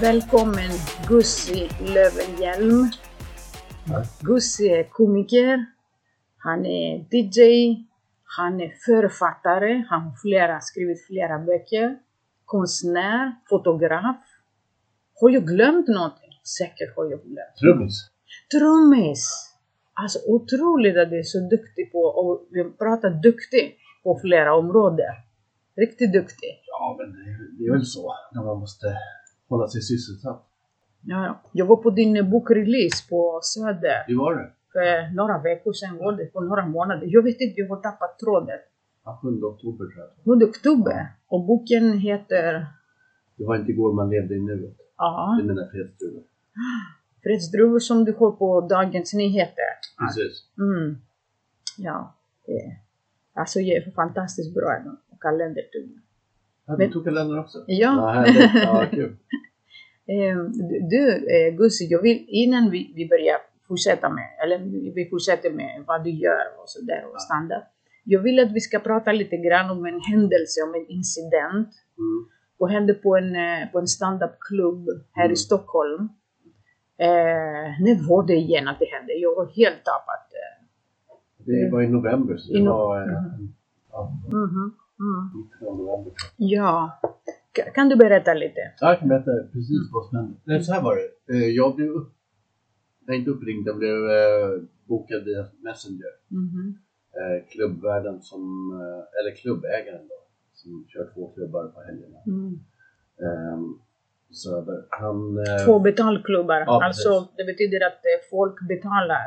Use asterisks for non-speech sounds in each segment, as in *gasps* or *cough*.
Välkommen Gussi Löwenhjelm. Gussi är komiker, han är DJ, han är författare, han har flera, skrivit flera böcker, konstnär, fotograf. Har jag glömt någonting? Säkert har jag glömt. Trummis. Trummis! Alltså otroligt att du är så duktig på, och vi pratar duktig på flera områden. Riktigt duktig. Ja, men det är väl så när man måste hålla sig sysselsatt. Ja, ja. jag var på din bokrelease på Söder Hur var det? för några veckor sedan, var det för några månader. Jag vet inte, jag har tappat tråden. Ja, 7 oktober tror jag. 7 oktober. Och boken heter, Det var inte igår man levde i nuet. ja, Det är mina fredsdruvor. *gasps* Fredsdruvor som du har på Dagens Nyheter. Precis. Mm. Ja, det alltså det är fantastiskt bra. Och kalendertuben. Ja, du tog kalendern också? Ja. Ja. Ja, kul. *laughs* Ehm, Du, eh, Gussi, jag vill innan vi, vi börjar fortsätta med, eller vi fortsätter med vad du gör och så där och standard. Jag vill att vi ska prata lite grann om en händelse, om en incident. Mm. Och hände på en, eh, på en standupklubb här Mm. i Stockholm. Eh, när var det igen att det hände? Jag var helt tappad. eh. Det var i november, så det I no- var Mhm. ja, mm. av november. Ja, kan du berätta lite? Ja, jag kan berätta precis vad som hände. Nej, så här var det. Eh, Jag blev upp, nej, inte uppringd, jag blev eh, bokad via Messenger. Mhm. Eh, klubbvärden som, eller klubbägaren då, som kör två klubbar på helgerna. Mm. Söder. Han... Två betalklubbar. Ja, alltså precis. det betyder att folk betalar.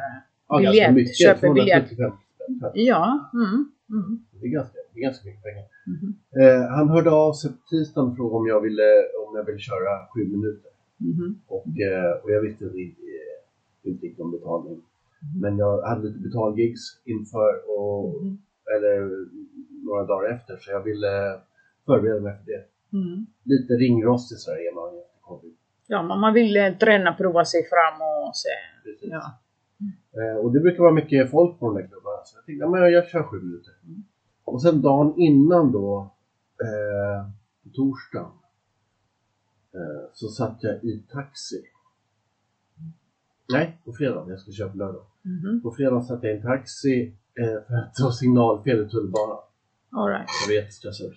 ja, biljett, mycket, köper biljett. 275 spänn. tror jag. Ja. Mm. Mm. Det är ganska, ganska mycket pengar. Mhm. Eh, han hörde av sig på tisdagen och frågade om jag ville, om jag ville köra sju minuter. Mhm. Och, eh, och jag visste inte, eh, inte riktigt om betalning. Men jag hade lite betalgigs inför och, Mhm. eller några dagar efter så jag ville förbereda mig för det. Mm. Lite ringrostig sådär är man efter covid. Ja, man man vill eh, träna, prova sig fram och se. Precis. Ja. Eh, och det brukar vara mycket folk på de där klubbarna. Så jag tänkte, ja, men jag kör sju minuter. Mm. Och sen dagen innan då, eh, på torsdagen, eh, så satt jag i taxi. Nej, på fredagen. Jag skulle köra på lördag. Mhm. På fredagen satt jag i en taxi eh, för att det var signalfel i tunnelbanan. All right. Jag var jättestressad.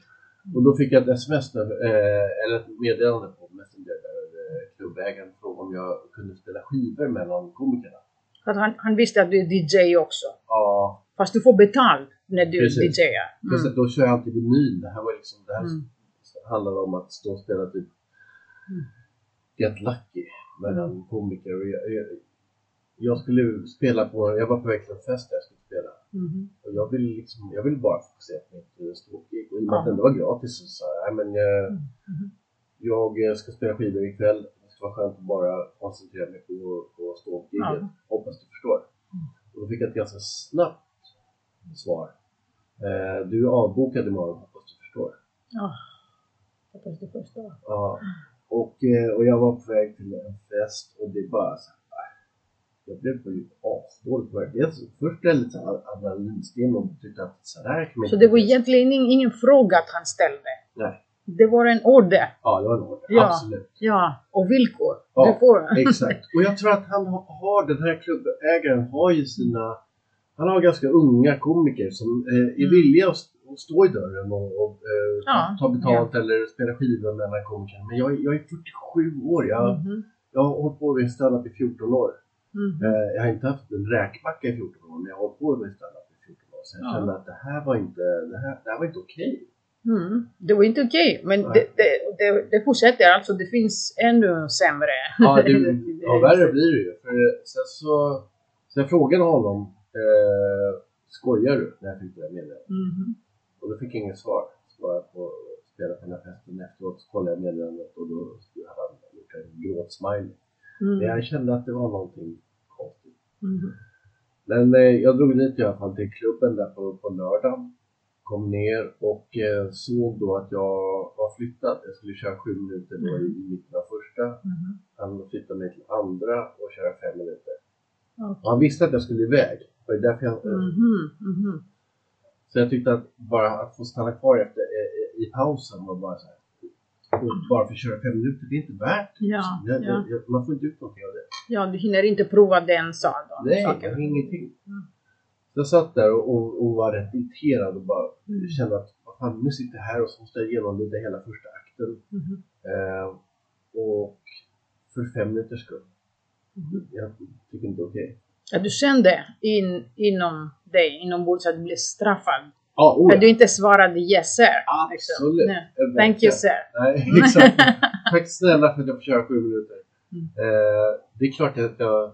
Och då fick jag ett sms, där, eh, eller ett meddelande på Messenger där eh, klubbägaren frågade om jag kunde spela skivor mellan komikerna. För att han, han visste att du är DJ också. Ja, Fast du får betalt när du Precis. DJar. Mm. då kör jag alltid vinyl. Det här var liksom, det här Mm. handlar om att stå och spela typ Mm. Get Lucky mellan komiker. Och jag, jag, jag skulle spela på, jag var på väg till en fest där jag skulle spela. Mhm. Och jag vill liksom, jag vill bara fokusera på mitt ståuppgig. Och i och med att det ändå var gratis så sa jag, men jag, Mhm. jag eh, ska spela skivor ikväll. Det vara skönt att bara koncentrera mig på, på ståuppgiget. Ja. Hoppas du förstår. Mm. Och då fick jag ett ganska snabbt svar. Eh, du är avbokad imorgon, hoppas du förstår. Ja. Hoppas du förstår. Ja. Och, eh, och jag var på väg till en fest och det bara så här, äh, Jag blev på asdålig på väg. Först blev jag lite adrenalinstinn och tyckte att så här kan man Så det var egentligen ingen, ingen fråga att han ställde. Nej. Det var en order. Ja, det var en order. Ja. Absolut. Ja, och villkor. Ja. Exakt. Och jag tror att han ha- har, den här klubbägaren har ju sina, han har ganska unga komiker som eh, är Mm. villiga att, st- att stå i dörren och, och eh, Ja, ta betalt eller spela skivor mellan komikerna. Men jag, jag är 47 år, jag, Mhm. jag har hållit på med stand-up i 14 år. Mhm. Eh, jag har inte haft en räkmacka i 14 år, men jag har hållit på med stand-up i 14 år. Så jag Ja. kände att det här var inte, det här, det här var inte okej. Mm. Det var inte okej, men Nej. det, det, det, det fortsätter. Alltså det finns ännu sämre. Ja, det, *laughs* ja, värre blir det ju. För sen så, så jag frågade honom, eh, skojar du? När jag fick det här meddelandet. Mhm. Och då fick jag inget svar. Så var jag på spela på den här festen efteråt så kollade jag meddelandet och då hade han gjort en gråtsmiley. Mm. Men jag kände att det var någonting konstigt. Mhm. Men eh, jag drog dit i alla fall till klubben där på, på lördagen. Kom ner och eh, såg då att jag var flyttad. Jag skulle köra sju minuter då i, i mitten av första. Mhm. Han flyttade mig till andra och köra fem minuter. Okej. Och han visste att jag skulle iväg. Det var därför jag, Mhm. Mhm. Så jag tyckte att bara att få stanna kvar efter, eh, i pausen var bara så här Och bara för att köra fem minuter, det är inte värt det. Ja, Jag- ja. jag- Man får inte ut någonting av det. Ja, du hinner inte prova den saken. Nej, saken. jag har ingenting. Mm. Jag satt där och, och, och var rätt irriterad och bara Mm. kände att vad fan, nu sitter jag här och så måste jag genomlida hela första akten. Mhm. Eh, och för fem minuters skull. Mhm. Jag tycker inte det är okej. Ja, du kände in, inom dig, inombords, att du blev straffad. Ja, oh, ja. du inte svarade yes sir. liksom. Absolut. Eh, Thank you sir. Nej, *laughs* exakt. Tack snälla för att jag får köra sju minuter. Mm. Eh, det är klart att jag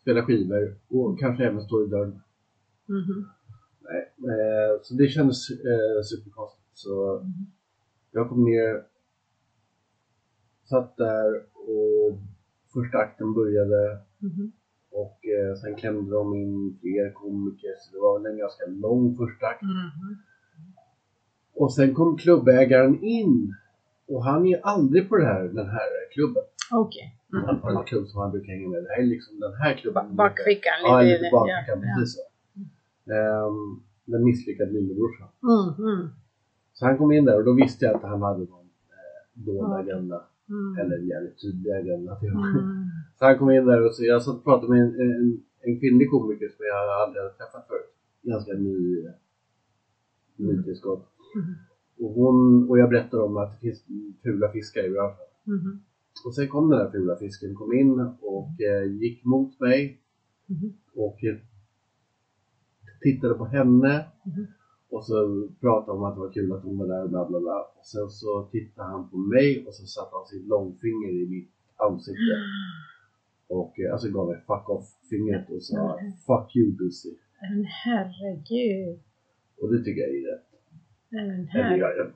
spelar skivor och kanske även står i dörren. Mhm. Nej, eh, så det kändes eh, superkonstigt. Så Mm. jag kom ner, satt där och första akten började Mhm. Och eh, sen klämde de in fler komiker så det var väl en ganska lång första akt. Mhm. Och sen kom klubbägaren in och han är aldrig på det här, den här klubben. Okej. Mm. Han har en klubb som han brukar hänga med. Det här är liksom den här klubben. Ba- Bakfickan. Ja, lite- bakfickan, ja, precis så. Ehm, den misslyckade lillebrorsan. Mm, mm, Så han kom in där och då visste jag att han hade någon eh, dold agenda. Mm. Eller jävligt tydlig agenda till och med. Mm. *laughs* Så han kom in där och så jag satt och pratade med en, en, en kvinnlig komiker som jag aldrig hade träffat förut. Ganska ny, nytillskott. Mm. Och, hon, och jag berättade om att det finns fula fiskar i branschen. Mhm. Och sen kom den där fula fisken, kom in och eh, gick mot mig Mhm. och tittade på henne. Och så pratade om att det var kul att hon var där och bla bla bla. Och sen så tittade han på mig och så satte han sitt långfinger i mitt ansikte. Och eh, alltså gav mig fuck off-fingret och sa Mm. fuck you Busy. Men herregud. Och det tycker jag är rätt. Men herregud. jag, jag,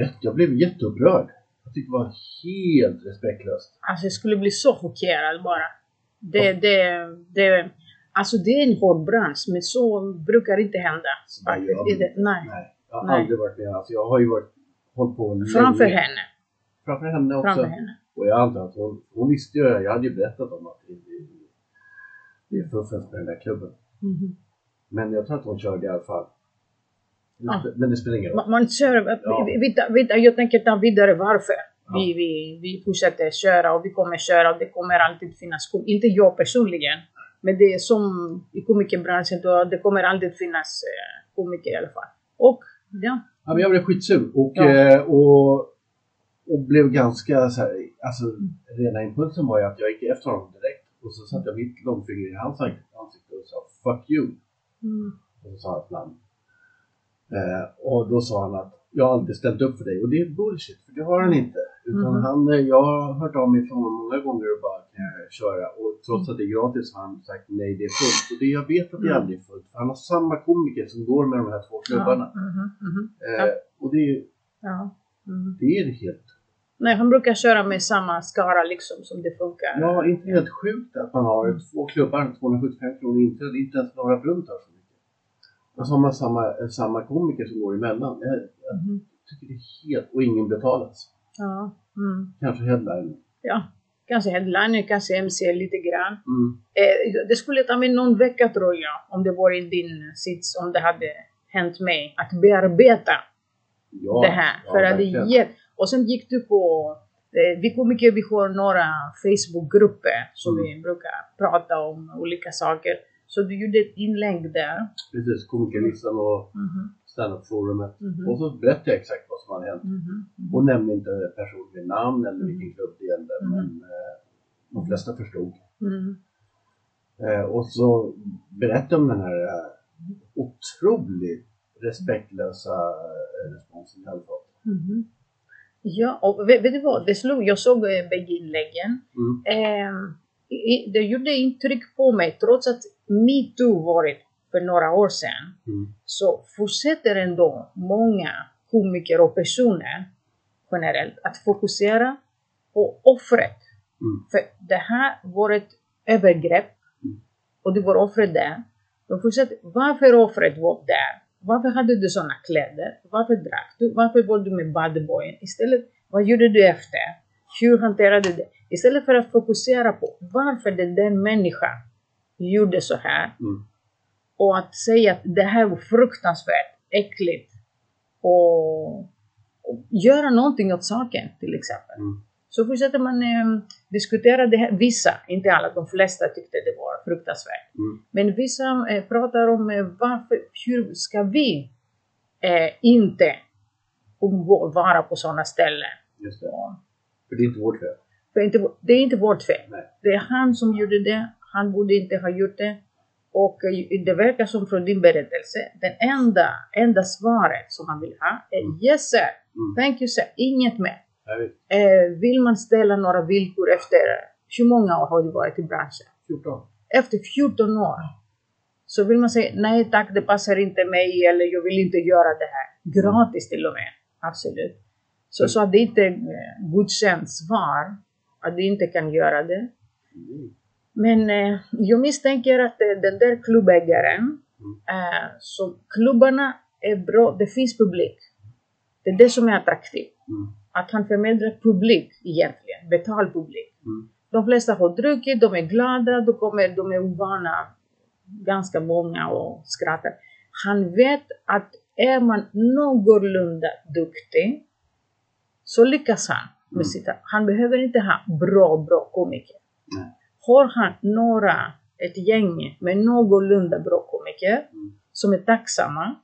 rätt. jag blev jätteupprörd. Jag tyckte det var helt respektlöst. Alltså jag skulle bli så chockerad bara. Det, det, det, alltså det är en hård bransch, men så brukar inte hända. Jag- det, nej. Nej, jag har Nej. aldrig varit med. Alltså, jag har ju varit, hållit på länge. Framför henne. Framför henne också. Framför henne. Och jag antar att hon, hon visste ju, jag hade ju berättat om att det, är fuffens med den där klubben. Mhm. Men jag tror att hon körde i alla fall. Ja. Men det spelar ingen roll. Man, man kör, Ja. vi, vi, vi, jag tänker ta vidare varför. Ja. Vi, vi, vi fortsätter köra och vi kommer köra och det kommer alltid finnas, kom- inte jag personligen, men det är som i komikerbranschen, då det kommer alltid finnas eh, komiker i alla fall. Och ja, Ja, men jag blev skitsur och, Ja. eh, och, och blev ganska så här, alltså rena impulsen var ju att jag gick efter honom direkt och så satte jag mitt långfinger i hans ansikte och sa fuck you. mm, Och så sa han ett namn. Eh, och då sa han att jag har alltid ställt upp för dig och det är bullshit för det har han inte. Utan Mhm. han, eh, jag har hört av mig från honom många gånger och bara kan jag köra och trots att det är gratis har han sagt nej det är fullt. Och det, jag vet att det Mm. aldrig är fullt han har samma komiker som går med de här två klubbarna. Ja, mhm, mhm, Eh, och det, är- ja, det är helt, Nej, han brukar köra med samma skara liksom som det funkar. ja inte helt sjukt att man har två klubbar, 275 kronor inträde, inte ens Norra Brunt har så mycket. Och så har man samma, samma komiker som går emellan. Jag, jag Mhm. tycker det är helt, och ingen betalas. Ja, mm. Kanske headline. ja. Kanske headliner, kanske MC lite grann. Mm. Eh, det skulle ta mig någon vecka tror jag, om det var i din sits, om det hade hänt mig, att bearbeta Ja, det här. ja, för att det ger, och sen gick du på, eh, vi komiker vi har några Facebookgrupper som Mm. vi brukar prata om olika saker. Så du gjorde ett inlägg där. Precis, komikerlistan och Mhm, standup-forumet. mhm, Och så berättade jag exakt vad som hade hänt. mhm, mhm. Och nämnde inte person vid namn eller Mm. vilken klubb det gällde. Mm. Men eh, de flesta förstod. Mm. Eh, och så berättade jag om den här eh, otroligt respektlösa eh, responsen jag hade fått. Mhm. Ja, och vet, vet du vad? Det slog, jag såg eh, bägge inläggen. Mm. Eh, det gjorde intryck på mig, trots att metoo varit för några år sedan, Mm. så fortsätter ändå många komiker och personer generellt att fokusera på offret. Mm. För det här var ett övergrepp Mm. och det var offret där. De fortsätter, varför offret var där? Varför hade du sådana kläder? Varför drack du? Varför var du med badboyen? Istället, vad gjorde du efter? Hur hanterade du det? Istället för att fokusera på varför den där människan gjorde så här Mm. och att säga att det här var fruktansvärt äckligt och, och göra någonting åt saken till exempel. Mm. Så fortsätter man eh, diskutera det här. Vissa, inte alla, de flesta tyckte det var fruktansvärt. Mm. Men vissa eh, pratar om eh, varför, hur ska vi eh, inte umgå, vara på sådana ställen? Just det. Och, För det är inte vårt fel. för inte, det är inte vårt fel. Nej. Det är han som gjorde det. Han borde inte ha gjort det. Och eh, det verkar som från din berättelse, den enda, enda svaret som man vill ha är Mm. Yes sir, Mm. thank you sir, inget mer. Eh, vill man ställa några villkor efter, hur många år har du varit i branschen? 14. Efter 14 år så vill man säga nej tack, det passar inte mig eller jag vill inte göra det här. Gratis till och med. Absolut. Så, så att det inte eh, godkänt svar, att du inte kan göra det. Mm. Men eh, jag misstänker att eh, den där klubbägaren, eh, så klubbarna är bra, det finns publik. Det är det som är attraktivt. Mm. Att han förmedlar publik egentligen, betald publik. Mm. De flesta har druckit, de är glada, de, kommer, de är ovana, ganska många och skrattar. Han vet att är man någorlunda duktig så lyckas han med Mm. sitt. Han behöver inte ha bra, bra komiker. Nej. Har han några, ett gäng med någorlunda bra komiker Mm. som är tacksamma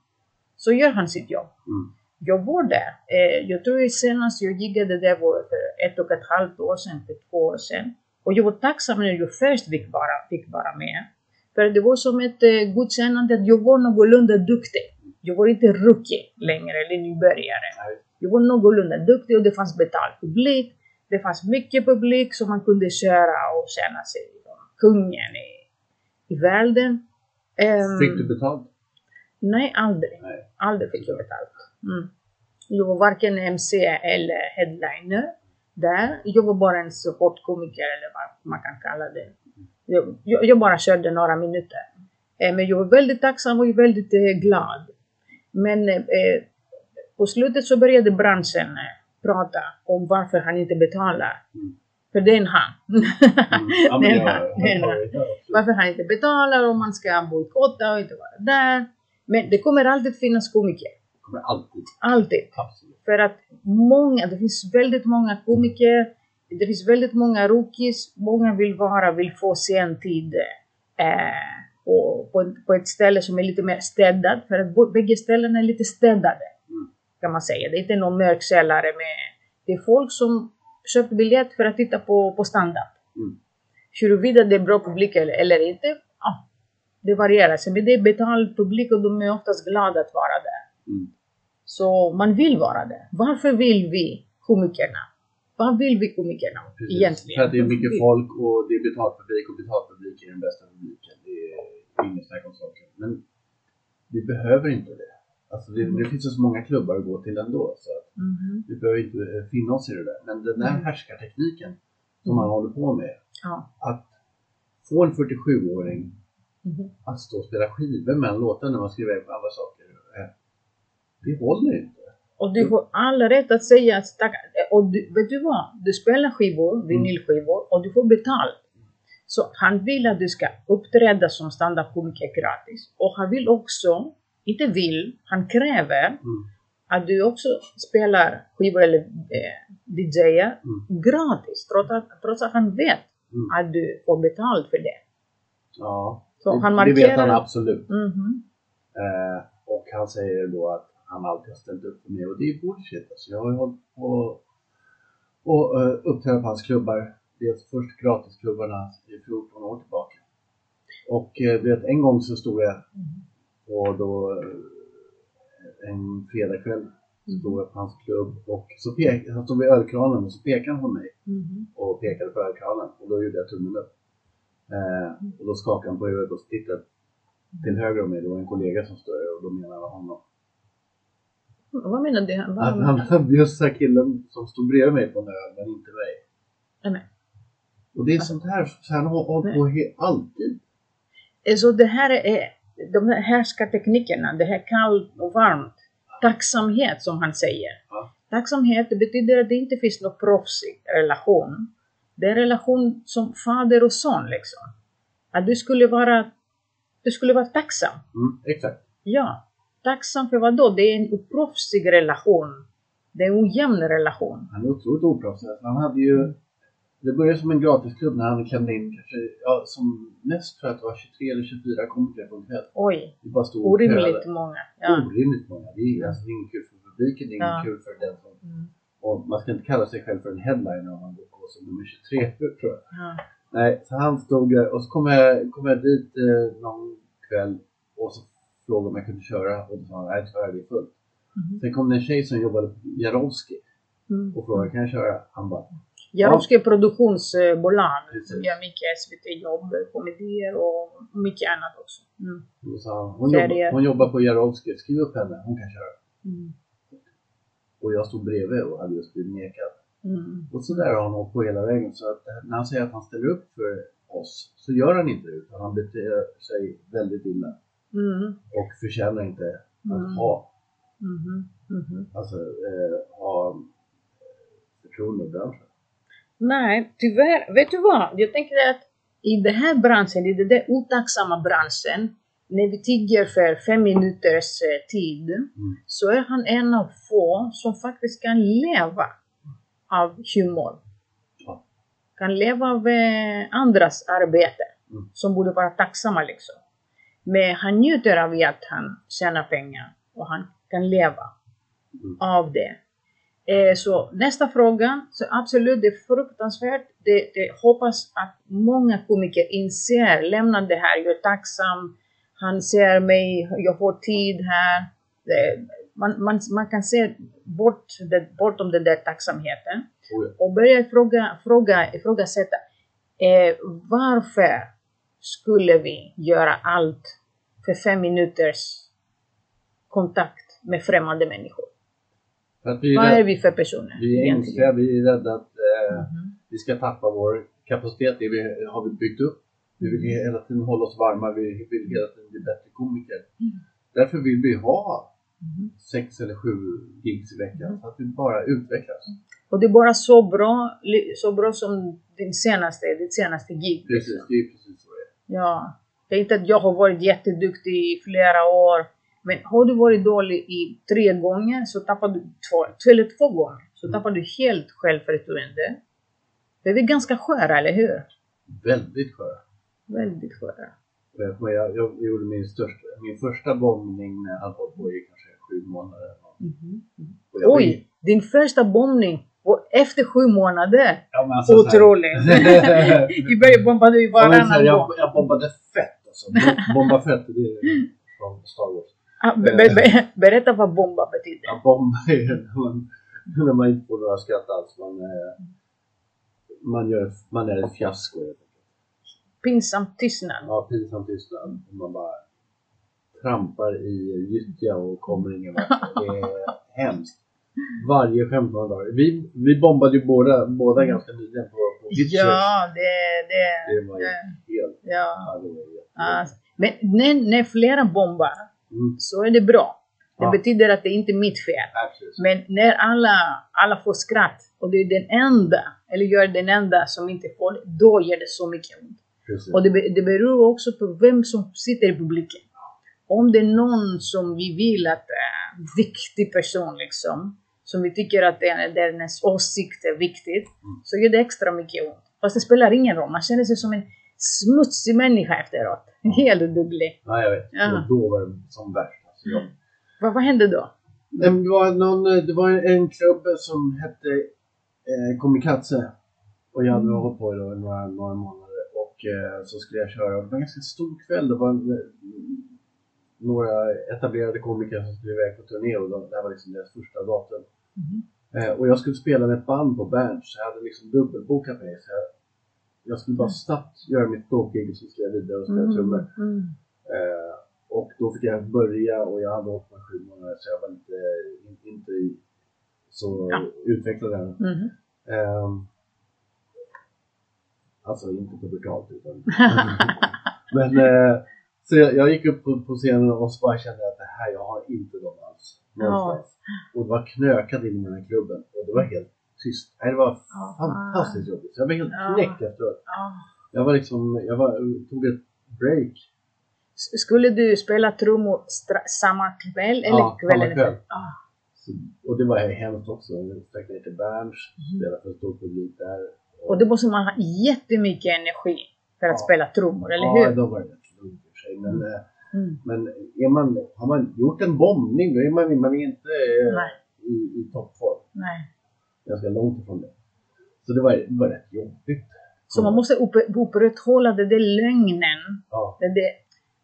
så gör han sitt jobb. Mm. Jag var där. Eh, jag tror senast jag giggade där var för ett och ett halvt år sedan, för två år sedan. Och jag var tacksam när jag först fick vara, fick vara med. För det var som ett eh, godkännande att jag var någorlunda duktig. Jag var inte rookie längre, eller nybörjare. Nej. Jag var någorlunda duktig och det fanns betald publik. Det fanns mycket publik som man kunde köra och känna sig som kungen i, i världen. Ehm, Fick du betalt? Nej, aldrig. Nej. Aldrig fick jag betalt. Mm. Jag var varken MC eller headliner där. Jag var bara en supportkomiker eller vad man kan kalla det. Jag, jag, jag bara körde några minuter. Eh, men jag var väldigt tacksam och väldigt eh, glad. Men eh, på slutet så började branschen eh, prata om varför han inte betalar. Mm. För det är en han. Mm. Ja, *laughs* Det är han, det är jag, han. Varför han inte betalar och man ska bojkotta och inte vara där. Men det kommer alltid finnas komiker. kommer alltid. Alltid. Absolut. För att många, det finns väldigt många komiker, det finns väldigt många rookies, många vill vara, vill få sentid eh, och på, på ett ställe som är lite mer städat, för att bägge ställena är lite städade. Kan man säga. Det är inte någon mörk källare med... Det är folk som köpt biljett för att titta på, på stand-up. Mm. Huruvida det är bra publik eller, eller inte, ja, det varierar. Sen men det är betald publik och de är oftast glada att vara där. Mm. Så man vill vara där. Varför vill vi komikerna? Vad vill vi komikerna Precis. egentligen? För att det är mycket folk och det är betald publik och betald publik är den bästa publiken. Det är inget snack om saken. Men vi behöver inte det. Alltså det, det finns ju så många klubbar att gå till ändå. Så att Mhm. vi behöver inte eh, finna oss i det där. Men den där Mm. härskartekniken som Mm. man håller på med. Ja. Att få en 47-åring Mhm. att stå och spela skivor med en låtar när man skriver på andra saker. eh, Det håller inte. Och du har all rätt att säga att och du, vet du vad? Du spelar skivor, vinylskivor och du får betalt. Så han vill att du ska uppträda som standup-komiker gratis. Och han vill också, inte vill, han kräver Mm. att du också spelar skivor eller eh, DJar Mm. gratis. Trots att, trots att han vet Mm. att du får betalt för det. Ja, Så det, han det vet han markerar- absolut. Mhm. Eh, och han säger då att han alltid har ställt upp för mig och det är bullshit. Alltså, jag har ju hållit på och uh, uppträda på hans klubbar. Dels först gratisklubbarna i 14 år tillbaka. Och uh, vet, en gång så stod jag Mhm. Och då eh, en fredagkväll stod jag på hans klubb och så pek, han stod vid ölkranen och så pekade han på mig Mhm. och pekade på ölkranen och då gjorde jag tummen upp. Eh, och då skakade han på huvudet och tittade till höger om mig. Det var en kollega som stod där och då menade han honom. Vad menar du? Vad, Att han, just den här killen som stod bredvid mig på en öl men inte mig. Nej. Och det är sånt här, så han har hållit på alltid. Så det här är de här härskarteknikerna, det här kallt och varmt. Tacksamhet som han säger. Ja. Tacksamhet betyder att det inte finns någon proffsig relation. Det är en relation som fader och son liksom. Att du skulle vara, du skulle vara tacksam. Mm, exakt. Ja. Tacksam för vad då? Det är en oproffsig relation. Det är en ojämn relation. Han är otroligt oproffsig. Alltså, Han hade ju... Det började som en gratisklubb när han klämde in kanske, ja, som mest för att det var 23 eller 24 komiker på en kväll. Oj, Det bara stod orimligt många. Ja. Orimligt många. Det är, alltså, det är inget kul för publiken, det är inget Ja. kul för den som... Mm. Och man ska inte kalla sig själv för en headliner om man går på som nummer 23 *laughs* tror jag. Ja. Nej, så han stod och så kom jag, kom jag dit eh, någon kväll och så frågade om jag kunde köra och då sa han nej tyvärr det är fullt. Mhm. Sen kom det en tjej som jobbade på Jarowski Mm. och frågade kan jag köra? Han bara Jarowski produktionsbolag Precis. som gör mycket SVT-jobb, komedier och mycket annat också. Mm. hon, jobbar, hon jobbar på Jarowski, skriv upp henne, hon kan köra. Mm. Och jag stod bredvid och hade just blivit nekad. Mm. Och så där har han hållit på hela vägen. Så att när han säger att han ställer upp för oss så gör han inte det utan han beter sig väldigt illa. Mm. Och förtjänar inte att Mm. ha, Mhm. Mhm. alltså, eh, ha eh, förtroende i branschen. Nej, tyvärr. Vet du vad? Jag tänker att i den här branschen, i den där otacksamma branschen, när vi tigger för fem minuters eh, tid, så är han en av få som faktiskt kan leva av humor. Ja. Kan leva av eh, andras arbete, Mm. som borde vara tacksamma liksom. Men han njuter av att han tjänar pengar och han kan leva Mm. av det. Eh, så nästa fråga, så absolut det är fruktansvärt. Det, det hoppas att många komiker inser, lämna det här, jag är tacksam, han ser mig, jag får tid här. Det, man, man, man kan se bort det, bortom den där tacksamheten Oh, ja. och börja fråga, fråga, ifrågasätta eh, varför skulle vi göra allt för fem minuters kontakt med främmande människor? För vi, är Vad är rädda, vi för personer? vi, är egentligen? ängsliga, vi är rädda att eh, Mhm. vi ska tappa vår kapacitet. Det vi, har vi byggt upp. Vi vill hela tiden hålla oss varma, vi vill hela tiden bli bättre komiker. Mm. Därför vill vi ha Mhm. sex eller sju gigs i veckan så att vi bara utvecklas. Och det är bara så bra, så bra som din senaste, ditt senaste gig. Precis, liksom. det är precis så det är. Ja. Det är inte att jag har varit jätteduktig i flera år. Men har du varit dålig i tre gånger så tappar du två, eller två gånger. Så Mm. tappar du helt självförtroende. Det är ganska sköra, eller hur? Väldigt sköra. Väldigt sköra. Och Jag, jag, jag gjorde min, största, min första bombning jag hade hållit på i kanske sju månader. Och jag Oj! Din första bombning var efter sju månader. Ja, men alltså, Otroligt! *laughs* I början bombade Ja, här, varannan jag, gång. jag bombade fett alltså. Bo- Bomba fett, det är från Star Wars. Ah, be, be, be, berätta vad bomba betyder. Ja, bomba är när man, när man inte får några skratt alls. Man, eh, man, gör, man är ett fiasko helt enkelt. Pinsam tystnad. Ja, pinsam tystnad. Man bara trampar i gyttja och kommer ingen vart. Det är *laughs* hemskt. Varje skämt man drar. Vi, vi bombade ju båda, båda ganska nyligen på, på Hitchers. Ja, det... det, Det var ju det helt... ja. Ja, det var jättejobbigt. Ah, men när, när flera bombar Mm, så är det bra. Det Ja. betyder att det inte är mitt fel. absolut. Men när alla, alla får skratt och det är den enda, eller jag är den enda som inte får det, då gör det så mycket ont. Precis. Och det, det beror också på vem som sitter i publiken. Om det är någon som vi vill att är viktig person liksom, som vi tycker att den, dennes åsikt är viktigt, så gör det extra mycket ont. Fast det spelar ingen roll, man känner sig som en smutsig människa efteråt. *laughs* Helt dubblig. Ja, jag vet. Ja. Och då var det som värst. Alltså, jag, Vad, vad hände då? Det var, någon, det var en klubb som hette eh, Komikatse. Och jag hade Mm. hållit på i några, några månader. Och eh, så skulle jag köra. Det var en ganska stor kväll. Det var en, några etablerade komiker som skulle iväg på turné. Och de- det här var liksom deras första datum. Mhm. Eh, och jag skulle spela med ett band på Berns. Så jag hade liksom dubbelbokat mig. Så jag, jag skulle bara snabbt göra mitt ståkgig och så skulle jag vidare och spela trummor. mm. Eh, och då fick jag börja och jag hade hållit på sju månader så jag var inte, in, inte i- så Ja. utvecklad än. Mhm. Ehm, alltså inte pubertalt utan... *laughs* Men eh, så jag, jag gick upp på, på scenen och så bara kände jag att det här, jag har inte dem alls. Någonstans. Och det var knökat in i den här klubben och det var helt tyst. Nej, det var Ja. fantastiskt jobbigt. Så jag var helt Ja. knäckt efteråt. Ah. Jag var liksom, jag var, tog ett break. Skulle du spela trummor samma kväll eller Ja, kvällen samma kväll. Ah, Så, och det var hemskt också. Jag stack ner till Berns, Mm. spelade för en stor publik där. Och då måste man ha jättemycket energi för att Ja. spela trummor, eller ja, hur? då var det rätt lugnt i och för sig. Men, eh, Mm. men är man, har man gjort en bombning då är man, man är inte eh, Nej, i, i toppform. nej. Ganska långt ifrån det. Så det var, det var rätt jobbigt. Så man måste upp, upprätthålla det där lögnen. Ja, Det, det,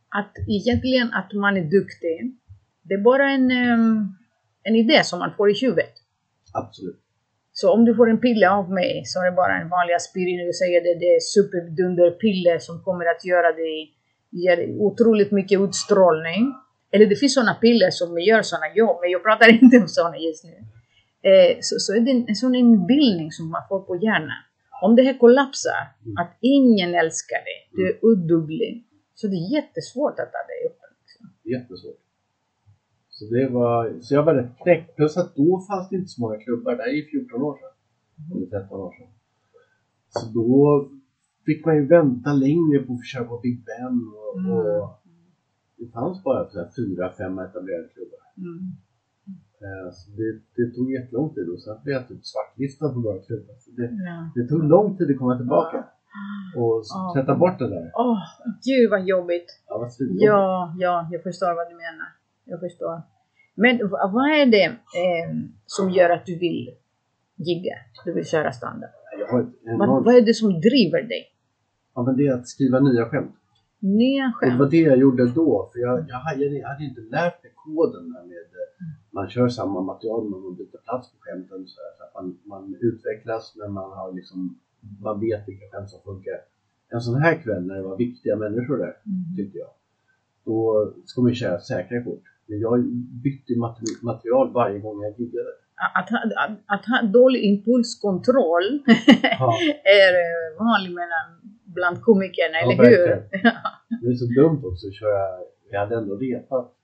att egentligen att man är duktig, det är bara en, em, en idé som man får i huvudet. absolut. Så om du får en pille av mig så är det bara en vanlig aspirin och du säger det, det är superdunderpiller som kommer att göra dig, ge dig otroligt mycket utstrålning. Eller det finns sådana piller som gör sådana jobb, men jag pratar *laughs* inte om sådana just nu. Eh, så, så är det en, en sån inbildning som man får på hjärnan. Om det här kollapsar, att ingen älskar dig, du är oduglig, så det är jättesvårt att ta dig upp. Liksom. Jättesvårt. Så, det var, så jag var rätt knäckt. Plus att då fanns det inte så många klubbar. Det här är ju 14 år sedan. Eller 13 år sedan. Så då fick man ju vänta längre på att köra på Big Ben. Och, Mm. och det fanns bara så här fyra, fem etablerade klubbar. Mm. Eh, Så det, det tog jättelång tid och sen blev jag typ svartlistad på några klubbar. Så det, Ja. det tog lång tid att komma tillbaka. Och s- Ja. tvätta bort det där. Åh, gud vad jobbigt. Ja, vad svinjobbigt. Ja, ja, jag förstår vad du menar. Jag förstår. Men vad är det eh, som gör att du vill gigga? Du vill köra standard? Enormt... vad är det som driver dig? Ja, men det är att skriva nya skämt. Nya Och det var skämt? det jag gjorde då, för jag, jag, hade, jag hade inte lärt mig koden där med man kör samma material men man byter plats på skämten så, här, så att man, man utvecklas men man har liksom, man vet vilka skämt som funkar. En sån här kväll när det var viktiga människor där, Mhm. tyckte jag, då ska man ju köra säkra kort. Men jag bytte mate- material varje gång jag giggade. Att, ha, att, att ha dålig impulskontroll *laughs* Ja, *laughs* är eh, vanlig mellan, bland komikerna, Ja, eller hur? verkligen. *laughs* det är så dumt också att köra, jag hade ändå repat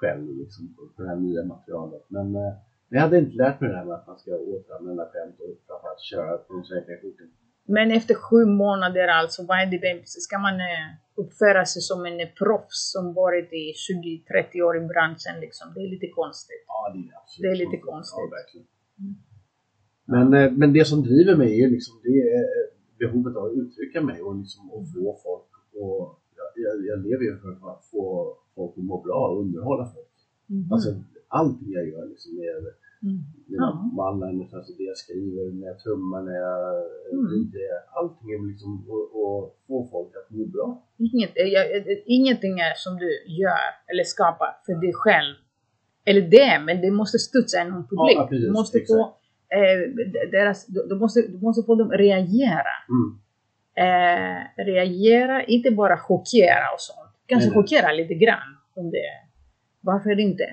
själv liksom, på det här nya materialet. Men eh, jag hade inte lärt mig det här med att man ska återanvända skämt och framförallt köra på de säkra korten. Men efter sju månader alltså, vad är det, ska man eh, uppföra sig som en eh, proffs som varit i 20-30 år i branschen liksom? Det är lite konstigt. Ja, det är absolut Det är lite konstigt. konstigt. Ja, verkligen. Men, eh, men det som driver mig är ju liksom det är behovet av att uttrycka mig och, liksom, och få folk och jag, jag, jag lever ju för att få folk att må bra och underhålla folk. Mhm. Alltså allting jag gör liksom är Mm. mina Ja. one-liners, alltså det jag skriver, när jag trummar, när jag Mm. mm. allting är liksom att få folk att må bra. Inget, jag, ingenting är som du gör eller skapar för dig själv. Eller det, men det måste studsa i någon publik. Ja, precis, du måste exakt. få eh, deras, du, du, måste, du måste få dem reagera. Mm. Eh, reagera, inte bara chockera och sånt. Kanske Nej, nej. chockera lite grann. Om det, varför inte?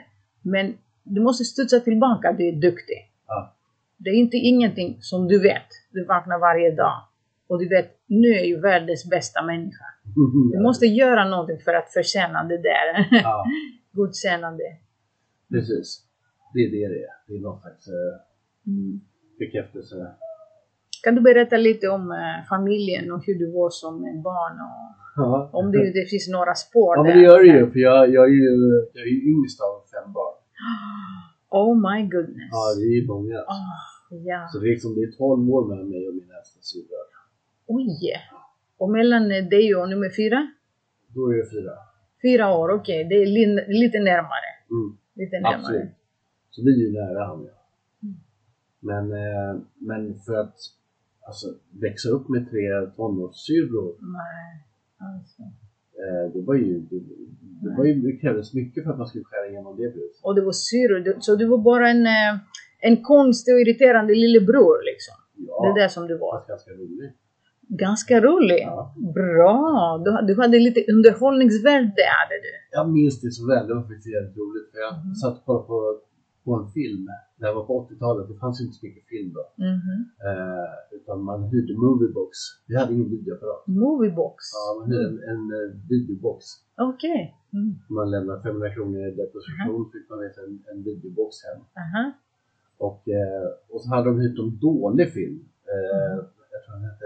Men du måste studsa tillbaka, du är duktig. Ja. Det är inte ingenting som du vet. Du vaknar varje dag och du vet, nu är ju världens bästa människa. Du måste göra någonting för att förtjäna det där. Ja, *laughs* Godkännande. precis. Det är det det är. Det är någon slags eh, Mm. bekräftelse. Kan du berätta lite om eh, familjen och hur du var som eh, barn? Och Ja. om det, det finns några spår Ja men det gör det ju, för jag, jag är ju jag är ju yngst av fem barn. *gasps* Oh my goodness. Ja, det är ju många. Ah, ja. Så det är liksom, det är 12 år mellan mig och min äldsta syrra. Oj! Och mellan eh, dig och nummer fyra? Då är det fyra. Fyra år, okej. Det är lin- lite närmare. Mm, Lite närmare. absolut. Så vi är ju nära han och jag. Mm. Men, men för att alltså, växa upp med tre tonårssyrror, Nej. Alltså. eh, det var ju, det, det, var ju, det krävdes mycket för att man skulle skära igenom det bruset. Och det var syrror. Så du var bara en, eh, en konstig och irriterande lillebror liksom? Ja, Det är det som du var? ganska rolig. Ganska rolig. Ja. Bra! Du, du hade lite underhållningsvärde hade du. Jag minns det så väl, det var faktiskt jävligt roligt. För jag Mhm. satt och kollade på, på en film, det här var på 80-talet, det fanns inte så mycket film då. Mhm. Eh, utan man hyrde Moviebox. Vi hade ingen videoapparat. Moviebox. Ja, man hyrde en, en eh, videobox. Okej. Mm. Man lämnade 500 kronor i deposition, fick man sig en, en videobox hem. Aha. Och, eh, och så hade de hyrt en dålig film. Eh, Mm. Jag tror den hette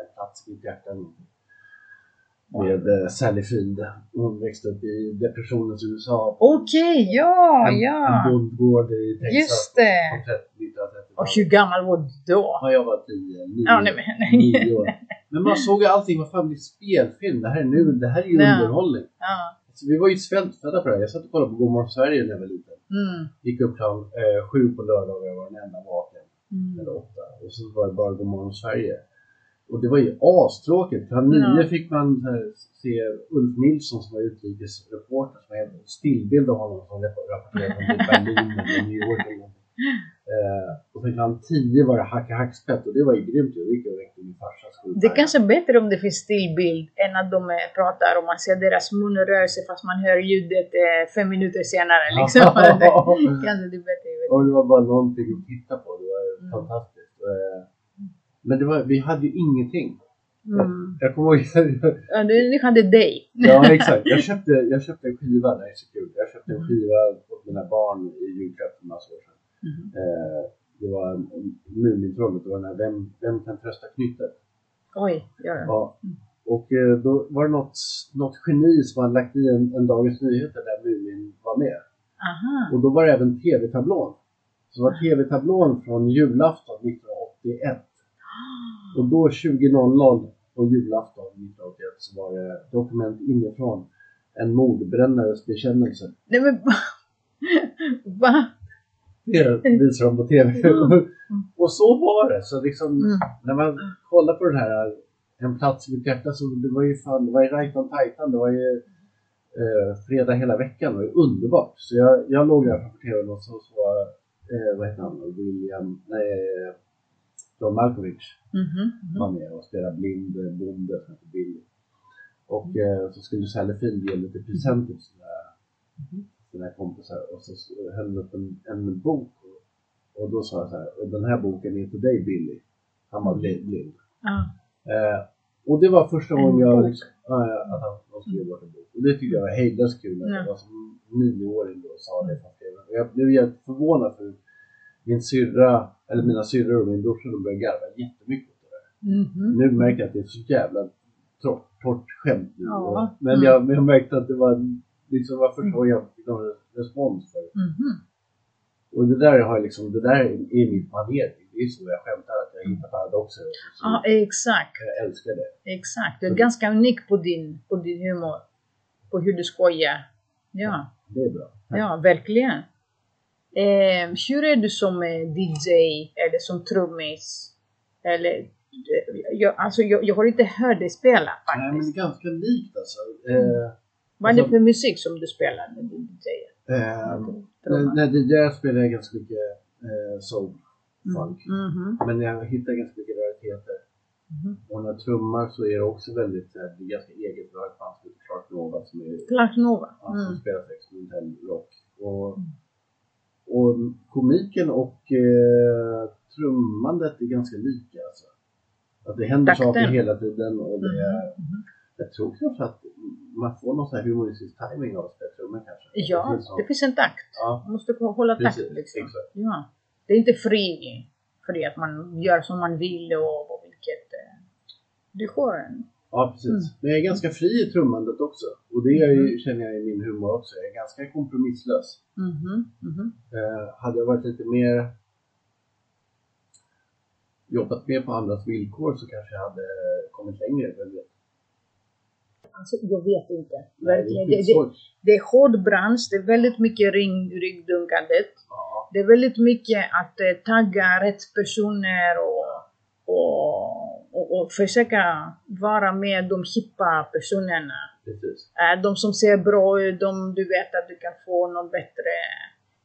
En plats i mitt hjärta. någonting. Med eh, Sally Field. Hon växte upp i depressionens USA. Okej, ja, en, ja. En bondgård i Texas. Just det. på 30 1930-talet. Och hur gammal var du då? Ja, jag var 10, 9, Ja, nej, nej. 9 år. Men man såg ju allting, vad fan det är spelfilm, det här är nu, det här är ju Ja. underhållning. Ja. Alltså, vi var ju svältfödda på det här. Jag satt och kollade på Godmorgon Sverige när jag var liten. Mm. Gick upp klockan eh, sju på lördagar, jag var den enda vaken. Mm. Eller åtta. Och så var det bara Godmorgon Sverige. Och det var ju astråkigt. Klockan nio Ja. fick man här, se Ulf Nilsson som var utrikesreporter som hade en stillbild av honom som rap- rapporterade från Berlin eller New York eller. Eh, och sen klockan tio var det Hacka Hackspett och det var ju grymt. Jag gick och väckte min farsas sju Det är kanske är bättre om det finns stillbild än att de pratar och man ser deras mun röra sig fast man hör ljudet eh, fem minuter senare. Liksom. det, *laughs* *laughs* kanske det är bättre. och det var bara någonting att titta på. Det var Mm. fantastiskt. Men det var, vi hade ju ingenting. Mm. Jag kommer ihåg, Ja, det, ni hade dig. Ja exakt. Jag köpte, jag köpte en skiva, det här är så kul. Jag köpte en skiva åt mina barn i julklapp för massa år sedan. Mhm. Eh, det var Mumintrollet, det var den här Vem, vem kan trösta knyttet? Oj, ja, ja. Ja. Och eh, då var det något, något geni som hade lagt i en, en Dagens Nyheter där Mumin var med. Aha. Och då var det även tv-tablån. Så det var tv-tablån från julafton 1981. Och då 20.00 på julafton 1981 så var det Dokument inifrån. En mordbrännares bekännelse. Nej men va? *laughs* Det visar de på TV. *laughs* och så var det. Så liksom Mm. när man kollar på den här En plats i mitt hjärta så det var ju fan, det var ju right on titan. Det var ju eh, fredag hela veckan. Det var ju underbart. Så jag, jag låg där framför TVn och så, så eh, vad heter han, William, nej, John Malkovich Mhm, mhm. var med och spelade blind eh, bonde som heter Billy. Och eh, så skulle Sally Field ge lite presenter till sina, sina kompisar och så höll upp en, en bok och, och då sa jag så här, den här boken är till dig Billy. Han var blind. blind. Ja. Eh, och det var första En gången jag liksom, ja, att han, han skulle ge bort en bok. Och det tyckte jag var hejdlöst kul Ja. jag var som nioåring då och sa det jag blev jätteförvånad för min syrra, eller mina syrror och min brorsa de började garva jättemycket åt det där. Mhm. Nu märker jag att det är så jävla torrt, torrt skämt nu. Ja. Men, Mm. jag, jag märkte att det var liksom var första gången jag fick någon respons för det. Mhm. Och det där har jag liksom, det där är mitt manér. Det är så jag skämtar att jag hittar paradoxer. så. Ja, exakt. Jag älskar det. Exakt. Du är ganska unik på din, på din humor. På hur du skojar. Ja, Det är bra. Tack. ja verkligen. Eh, hur är du som eh, DJ eller som trummis? Eller, eh, jag, alltså, jag, jag har inte hört dig spela Nej, men faktiskt. det är ganska likt alltså. Eh, Vad är det alltså- för musik som du spelar när du DJar? eh, när, det där spelar jag ganska mycket eh, soul, funk. Mhm. Men jag hittar ganska mycket rariteter. Mhm. Och när jag trummar så är det också väldigt, eh, det är ganska eget. Ett band som heter Clark Nova som är Clark Nova. Ja, som Mm. spelar experimentell rock. Och, Mm. Och komiken och eh, trummandet är ganska lika. Alltså. Att det händer Takten. saker hela tiden och det är, Mhm. jag tror kanske att man får någon sån här humoristisk timing av att spela trummor kanske. Ja, det finns någon- det finns en takt. ja, Man måste hålla takt precis. liksom. Exakt. Ja. Det är inte fri, fri att man gör som man vill och, och vilket... Eh, det går en. Ja, precis. Mm. Men jag är ganska fri i trummandet också. Och det är ju, känner jag i min humor också. Jag är ganska kompromisslös. Mhm, mhm. Eh, hade jag varit lite mer jobbat mer på andras villkor så kanske jag hade kommit längre. vem vet. Alltså, jag vet inte. Verkligen. Det Det, det är hård bransch, det är väldigt mycket ring, ryggdunkandet. Ja, Det är väldigt mycket att eh, tagga rätt personer och, och, och, och försöka vara med de hippa personerna. precis. Eh, De som ser bra ut, de du vet att du kan få något bättre.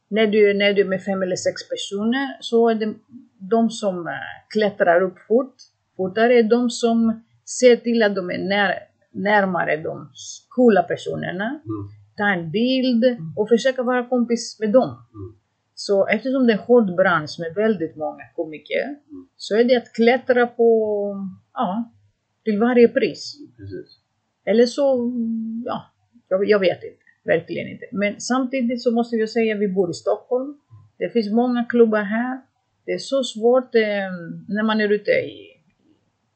När du, när du är med fem eller sex personer så är det de som eh, klättrar upp fort, fortare är de som ser till att de är när, närmare de coola personerna. Mm. Ta en bild och försöka vara kompis med dem. Mm. Så eftersom det är en hård bransch med väldigt många komiker Mm. så är det att klättra på, ja, till varje pris. precis. Eller så, ja, jag, jag vet inte. Verkligen inte. Men samtidigt så måste jag säga vi bor i Stockholm. Det finns många klubbar här. Det är så svårt eh, när man är ute i,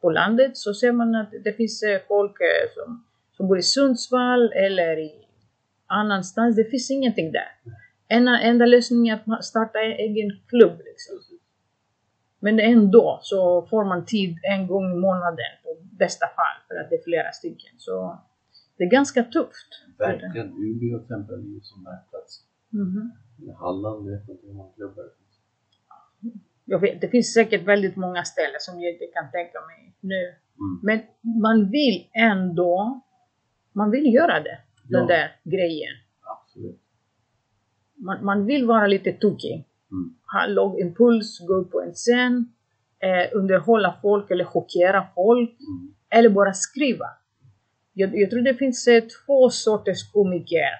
på landet så ser man att det finns eh, folk eh, som som bor i Sundsvall eller i annanstans. Det finns ingenting där. Enda, enda lösningen är att starta en egen klubb. Liksom. Men ändå så får man tid en gång i månaden på bästa fall för att det är flera stycken. Så det är ganska tufft. Verkligen. Umeå till exempel är ju som mätplats. Mhm. Halland vet inte hur många klubbar det finns. Jag vet, det finns säkert väldigt många ställen som jag inte kan tänka mig nu. Mm. Men man vill ändå, man vill göra det, den Ja. där grejen. Absolut. Man, man vill vara lite tokig. Mm. Ha låg impuls, gå upp på en scen, eh, underhålla folk eller chockera folk. Mm. Eller bara skriva. Jag, jag tror det finns eh, två sorters komiker.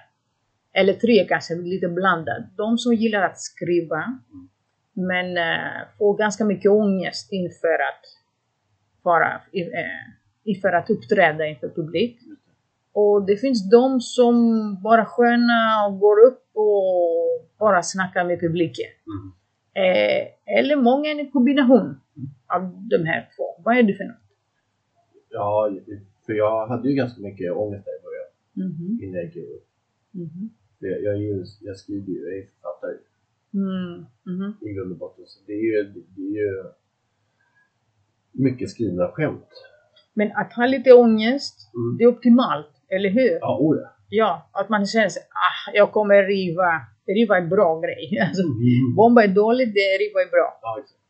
Eller tre kanske, lite blandat. De som gillar att skriva, men eh, får ganska mycket ångest inför att, vara, eh, inför att uppträda inför publik. Och det finns de som bara sköna och går upp och bara snackar med publiken. Mm. Eh, eller många är en kombination av de här två. Vad är det för något? Ja, för jag hade ju ganska mycket ångest där i början Mhm, innan jag gick mhm, För Jag, jag, ju, jag skriver ju, jag är författare mm, mhm. i grund och botten. Så det är ju, det är ju mycket skrivna skämt. Men att ha lite ångest, Mm. det är optimalt, eller hur? Ja, oh ja. Ja, att man känner sig, ah, jag kommer riva. Riva är bra grej. *laughs* Alltså, Mm. bomba är dåligt, det riva är bra. Ja, exakt.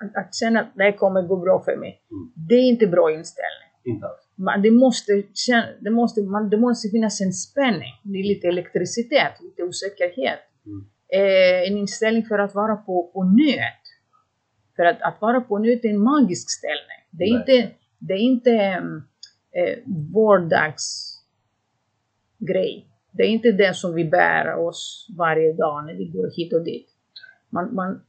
Att, att känna att det här kommer gå bra för mig. Mm. Det är inte bra inställning. Inte alls. Man, det, måste, känna, det, måste, man, det måste finnas en spänning, det är lite elektricitet, lite osäkerhet. Mm. Eh, en inställning för att vara på, på nöt. För att, att vara på nöt är en magisk ställning. Det är Nej. inte, det är inte mm, eh, vardags grej. Det är inte det som vi bär oss varje dag när vi går hit och dit. Man, man,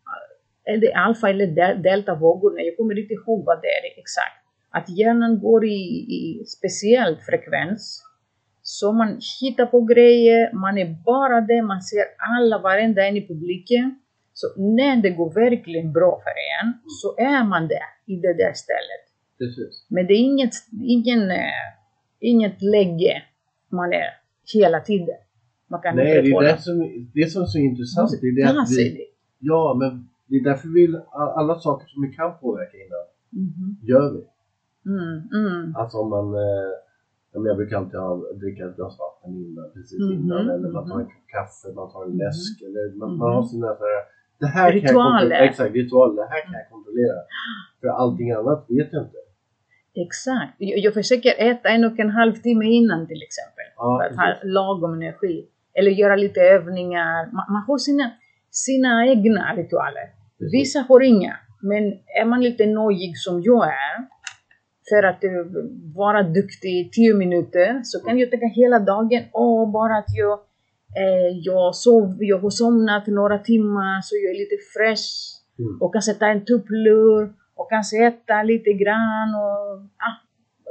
är det alfa eller de- deltavågorna? Jag kommer inte ihåg vad det är exakt. Att hjärnan går i, i speciell frekvens. Så man hittar på grejer, man är bara det, man ser alla, varenda en i publiken. Så när det går verkligen bra för en, så är man där, i det där stället. Precis. Men det är inget, ingen, eh, inget läge man är hela tiden. Man kan Nej, det är det som, det som är så intressant. Det är det att vi, ja, men det är därför vi vill, alla saker som vi kan påverka innan, Mhm. gör vi. Mm, mm, Alltså om man, eh, jag brukar alltid ha, dricka ett glas vatten innan, precis Mhm, innan. Eller man tar en mhm. kopp kaffe, man tar en Mhm. läsk. Eller man, Mhm. man har sina så här, det här kan jag Ritualer. Exakt, ritualer. Det här kan jag kontrollera. *gasps* För allting annat vet jag inte. Exakt. Jag, jag försöker äta en och en halv timme innan till exempel. Ja, för att ha lagom energi. Eller göra lite övningar. Man, man har sina, sina egna ritualer. Precis. Vissa har inga. Men är man lite nojig som jag är, för att eh, vara duktig i 10 minuter, så kan jag tänka hela dagen, åh, bara att jag, eh, jag, sov, jag har somnat några timmar så jag är lite fresh Mm. och kanske ta en tupplur och kanske äta lite grann och ah,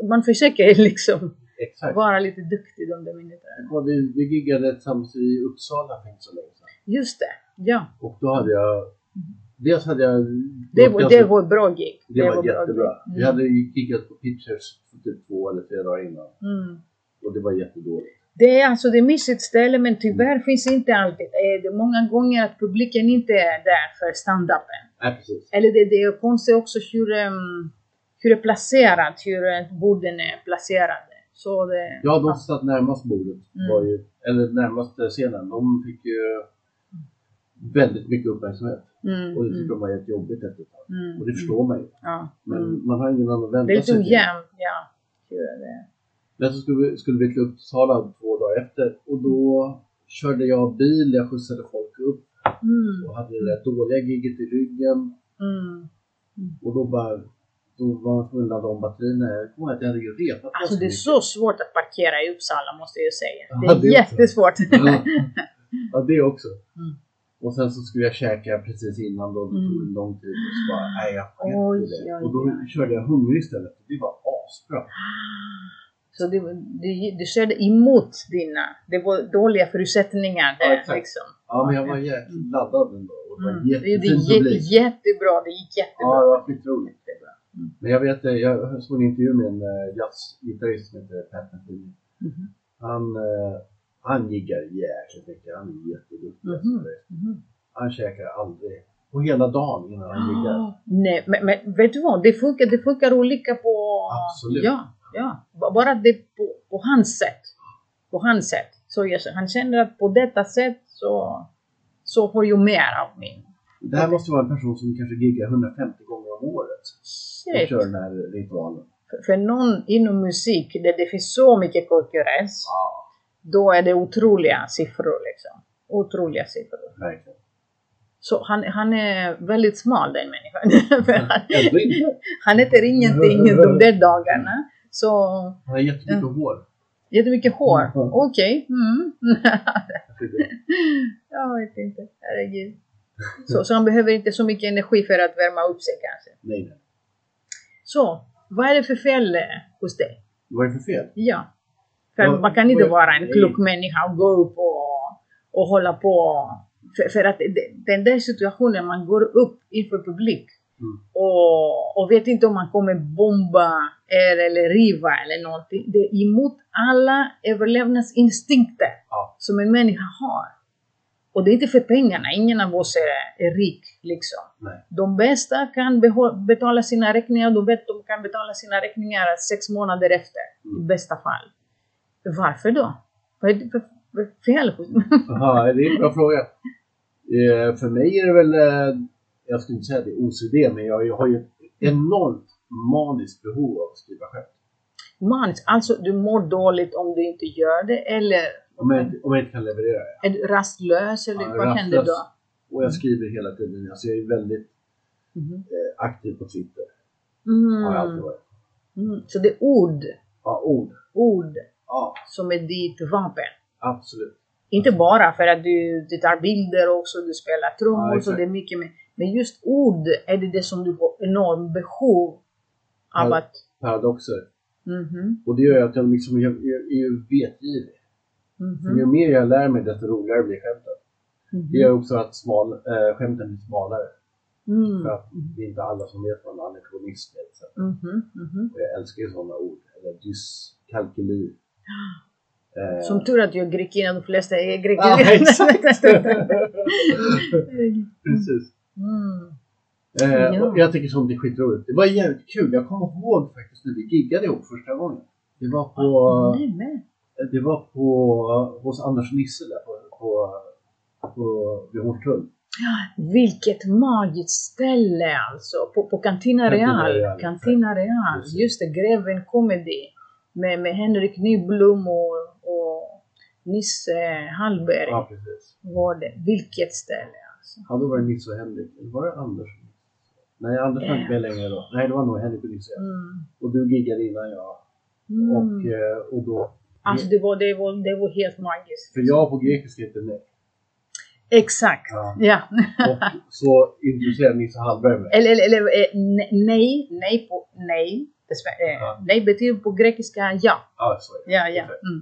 man försöker *laughs* liksom Exakt. vara lite duktig de där minuterna. Vi, vi giggade tillsammans i Uppsala för inte så länge sedan. Just det, ja. Och då hade jag, dels hade jag... Det var, ganska- det var bra gig. det var bra jättebra. gig. Vi hade ju giggat på Pitchers typ två eller tre dagar innan. Mm. Och det var jättedåligt. Det är alltså det är mysigt ställe men tyvärr finns inte alltid. Det är många gånger att publiken inte är där för stand-upen. Eller det, det är konstigt också hur, um, hur det är placerat, hur borden är placerade. Så det, Ja, de som satt närmast bordet Mm. var ju, eller närmast scenen, de fick ju väldigt mycket uppmärksamhet. mm, Och det tyckte mm, de var jättejobbigt efter ett tag. mm, Och det förstår man ju. Ja, Men mm. man har ingen annan att vända Det är lite sig ojämnt, ja. Det? Men så skulle vi, skulle vi till Uppsala två dagar efter och då körde jag bil, jag skjutsade folk upp Mm, och hade det där dåliga giget i ryggen mm. och då bara då var man att ladda om batterierna. Jag kommer ihåg att jag hade ju repat Alltså det är så svårt att parkera i Uppsala måste jag säga. Ja, Det är det jättesvårt. Ja. ja, det också. Mm. Och sen så skulle jag käka precis innan då, det tog Mm. en lång tid och så bara, nej jag sket Oj, det. oj, Och då oj. körde jag hungrig istället. Det var asbra. Så det, det, det körde emot dina, det var dåliga förutsättningar Ja, där exakt. liksom. Ja, men jag var jäkligt laddad ändå. Och det var Mm. Det, gick publik. jättebra, det gick Ja, jättebra. det var skitroligt. Mm. Men jag vet, eh, jag såg en intervju med en eh, jazzgitarrist som heter Pat Metheny. Mhm. Han, eh, han giggar jäkligt mycket. Han är jätteduktig. Mhm. Mhm. Han käkar aldrig på hela dagen innan han giggar. Ah, *gasps* Nej, men, men vet du vad? Det funkar, det funkar olika på... Absolut. Ja, ja. Bara det på, på hans sätt. På hans sätt. Så jag, han känner att på detta sätt så, så får jag mer av min. Det här måste vara en person som kanske giggar 150 gånger om året. Och Shit. kör den här ritualen. För, för någon inom musik där det finns så mycket konkurrens, Ja, då är det otroliga siffror liksom. Otroliga siffror. verkligen. Så han, han är väldigt smal den människan. *laughs* Han, han äter ingenting de där dagarna. Så Han har jättemycket hår. jättemycket hår. Mm. Okej. Mm. *laughs* Jag vet inte. Herregud. Så, så han behöver inte så mycket energi för att värma upp sig kanske. Nej, nej. Så, vad är det för fel eh, hos dig? Vad är det för fel? Ja. För Ja, man kan inte vara en klok människa och gå upp och, och hålla på. För, för att den där situationen, man går upp inför publik Mm. och, och vet inte om man kommer bomba er eller riva eller någonting. Det är emot alla överlevnadsinstinkter Ja. som en människa har. Och det är inte för pengarna, ingen av oss är, är rik liksom. Nej. De bästa kan betala sina räkningar, de vet de kan betala sina räkningar sex månader efter, i Mm. bästa fall. Varför då? Vad är det för, fel? *laughs* Jaha, det är en bra fråga. Eh, för mig är det väl, eh, jag skulle inte säga att det är OCD, men jag, jag har ju ett enormt maniskt behov av att skriva skämt. Maniskt, alltså du mår dåligt om du inte gör det, eller Om jag, inte- om jag inte kan leverera det. är du rastlös, eller Ja, vad händer rastlös. då? Och jag skriver hela tiden. Alltså jag är väldigt Mhm. eh, aktiv på Twitter. Har jag alltid Mm. varit. Mm. Så det är ord, Ja, ord. ord Ja, som är ditt vapen. absolut. Inte bara för att du, du tar bilder också, du spelar Ja, trummor, så exakt. det är mycket mer. Men just ord är det det som du har enormt behov av att... Paradoxer. Mhm, Och det gör ju att jag, liksom, jag, jag är ju vetgirig. För ju mhm, mer jag lär mig desto roligare blir skämten. Det gör också att smal, äh, skämten blir smalare. mm, För att det är inte alla som vet vad en anekdonism är. mhm, mhm. Och jag älskar ju sådana ord. Eller dyskalkyli. *gasps* Eh, Som tur att jag är grekinna, de flesta är *laughs* greker. Exakt. *laughs* *laughs* Precis. Mm. Eh, Ja. jag tycker sånt är skitroligt. Det var jävligt kul. Jag kommer ihåg faktiskt när vi giggade ihop första gången. Det var på, men. det var på hos Anders Nisse där på, på, på vid Hornstull. Vilket magiskt ställe alltså! På, på Cantina Real. Cantina Real. Precis. Just det, Greven Comedy. Med, med Henrik Nyblom och, och Nisse Hallberg Ja, var det. Vilket ställe. Ja, då var det Nisse och Henrik. Eller var det Anders? Nej, Anders var inte med längre då. Nej, det var nog Henrik och Nisse. Mm. Och du giggade innan jag. Mm. Och, eh, och då... Alltså det var, det, var, det var helt magiskt. För jag på grekiska heter nej. Exakt! Ja. Ja. Och så introducerade Nisse Hallberg mig. eller, eller, eller eh, ne- nej, nej på nej. Eh, Ja. Nej betyder på grekiska ja. Det. Ja, ja. Mm.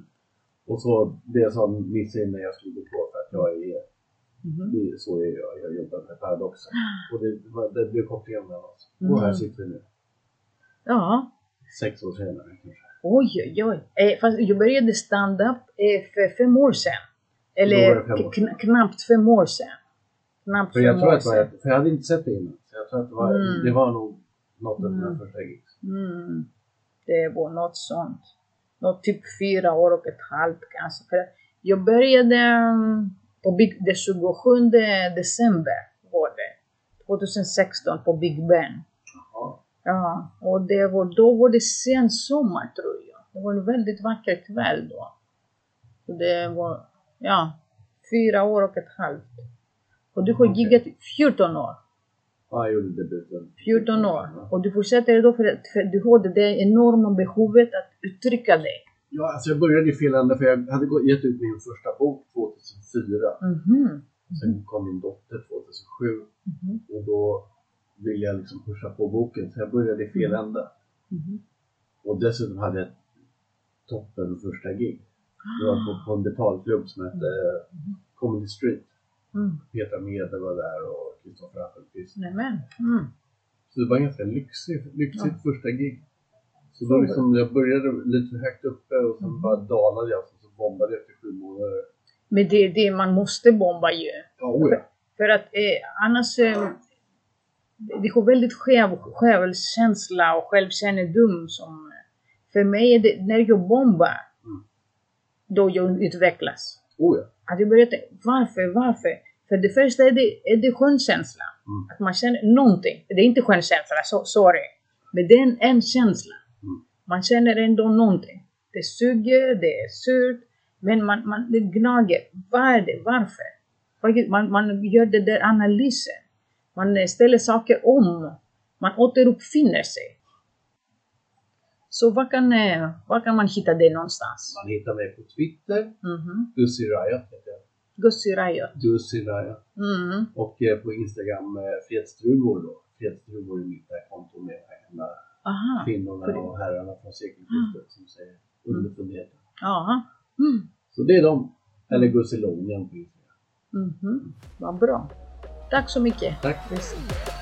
Och så det sa Nisse innan jag skulle gå på för att jag är, Mhm. det är så är jag, jag jobbar med paradoxen. Och det, det blev kopplingen mellan oss. Och här Mm. sitter vi nu. Ja. Sex år senare kanske. Oj, oj, oj. Eh, fast jag började stand-up eh, för fem år sedan. Eller fem år kn- knappt fem år sedan. Knappt För jag fem tror år att det var, sedan. för jag hade inte sett det innan. Så jag tror att det var, Mm. det var nog något av mina Mm. första gigs. Mm. Det var något sånt. Något typ fyra år och ett halvt kanske. För att jag började mm, på Big, det 27 december var det. 2016 på Big Ben. Jaha. Ja, och det var, då var det sen sommar tror jag. Det var en väldigt vacker kväll då. Så det var, ja, fyra år och ett halvt. Och du har Okej. giggat i 14 år. Ja, jag gjorde debuten. 14 år. Och du fortsätter då för att för du har det enorma behovet att uttrycka dig. Ja, alltså jag började i fel ände för jag hade gett ut min första bok 2004. Mhm. Sen kom min dotter 2007 Mhm. och då ville jag liksom pusha på boken så jag började i fel Mm. ände. Mhm. Och dessutom hade jag toppen första gig. Det var på, på en betalklubb som hette Mm. Comedy Street. Mm. Petra Mede var där och Kristoffer Appelqvist. Mm. Så det var ganska lyxig, lyxigt första gig. Så då liksom, jag började lite för högt uppe och sen bara dalade jag och så bombade jag efter sju månader. Men det är det man måste bomba ju. Ja, oh ja. För att eh, annars... Eh, det får väldigt skev självkänsla och självkännedom som... För mig är det, när jag bombar, Mm. då jag utvecklas. Oh ja. Att jag börjar tänka, varför, varför? För det första är det, är det skönkänsla. Mm. Att man känner någonting. Det är inte skönkänsla, so, sorry. Men det är en, en känsla. Man känner ändå någonting. Det suger, det är surt, men man, man, det gnager. Vad är det? Varför? Man, man gör det där analysen. Man ställer saker om. Man återuppfinner sig. Så var kan, eh, var kan man hitta det någonstans? Man hittar mig på Twitter, Mhm. Gussi Riot heter jag. Gussi Riot. Gussi Riot. Mhm. Och eh, på Instagram eh, Fredsdruvor då. Fredsdruvor är mitt konto med alla Aha. kvinnorna och herrarna från sekelskiftet som säger underfundigheter. Ja. Mm. Så det är de. Eller Gussi Långren på Instagram. Mhm. Vad bra. Tack så mycket. Tack. Precis.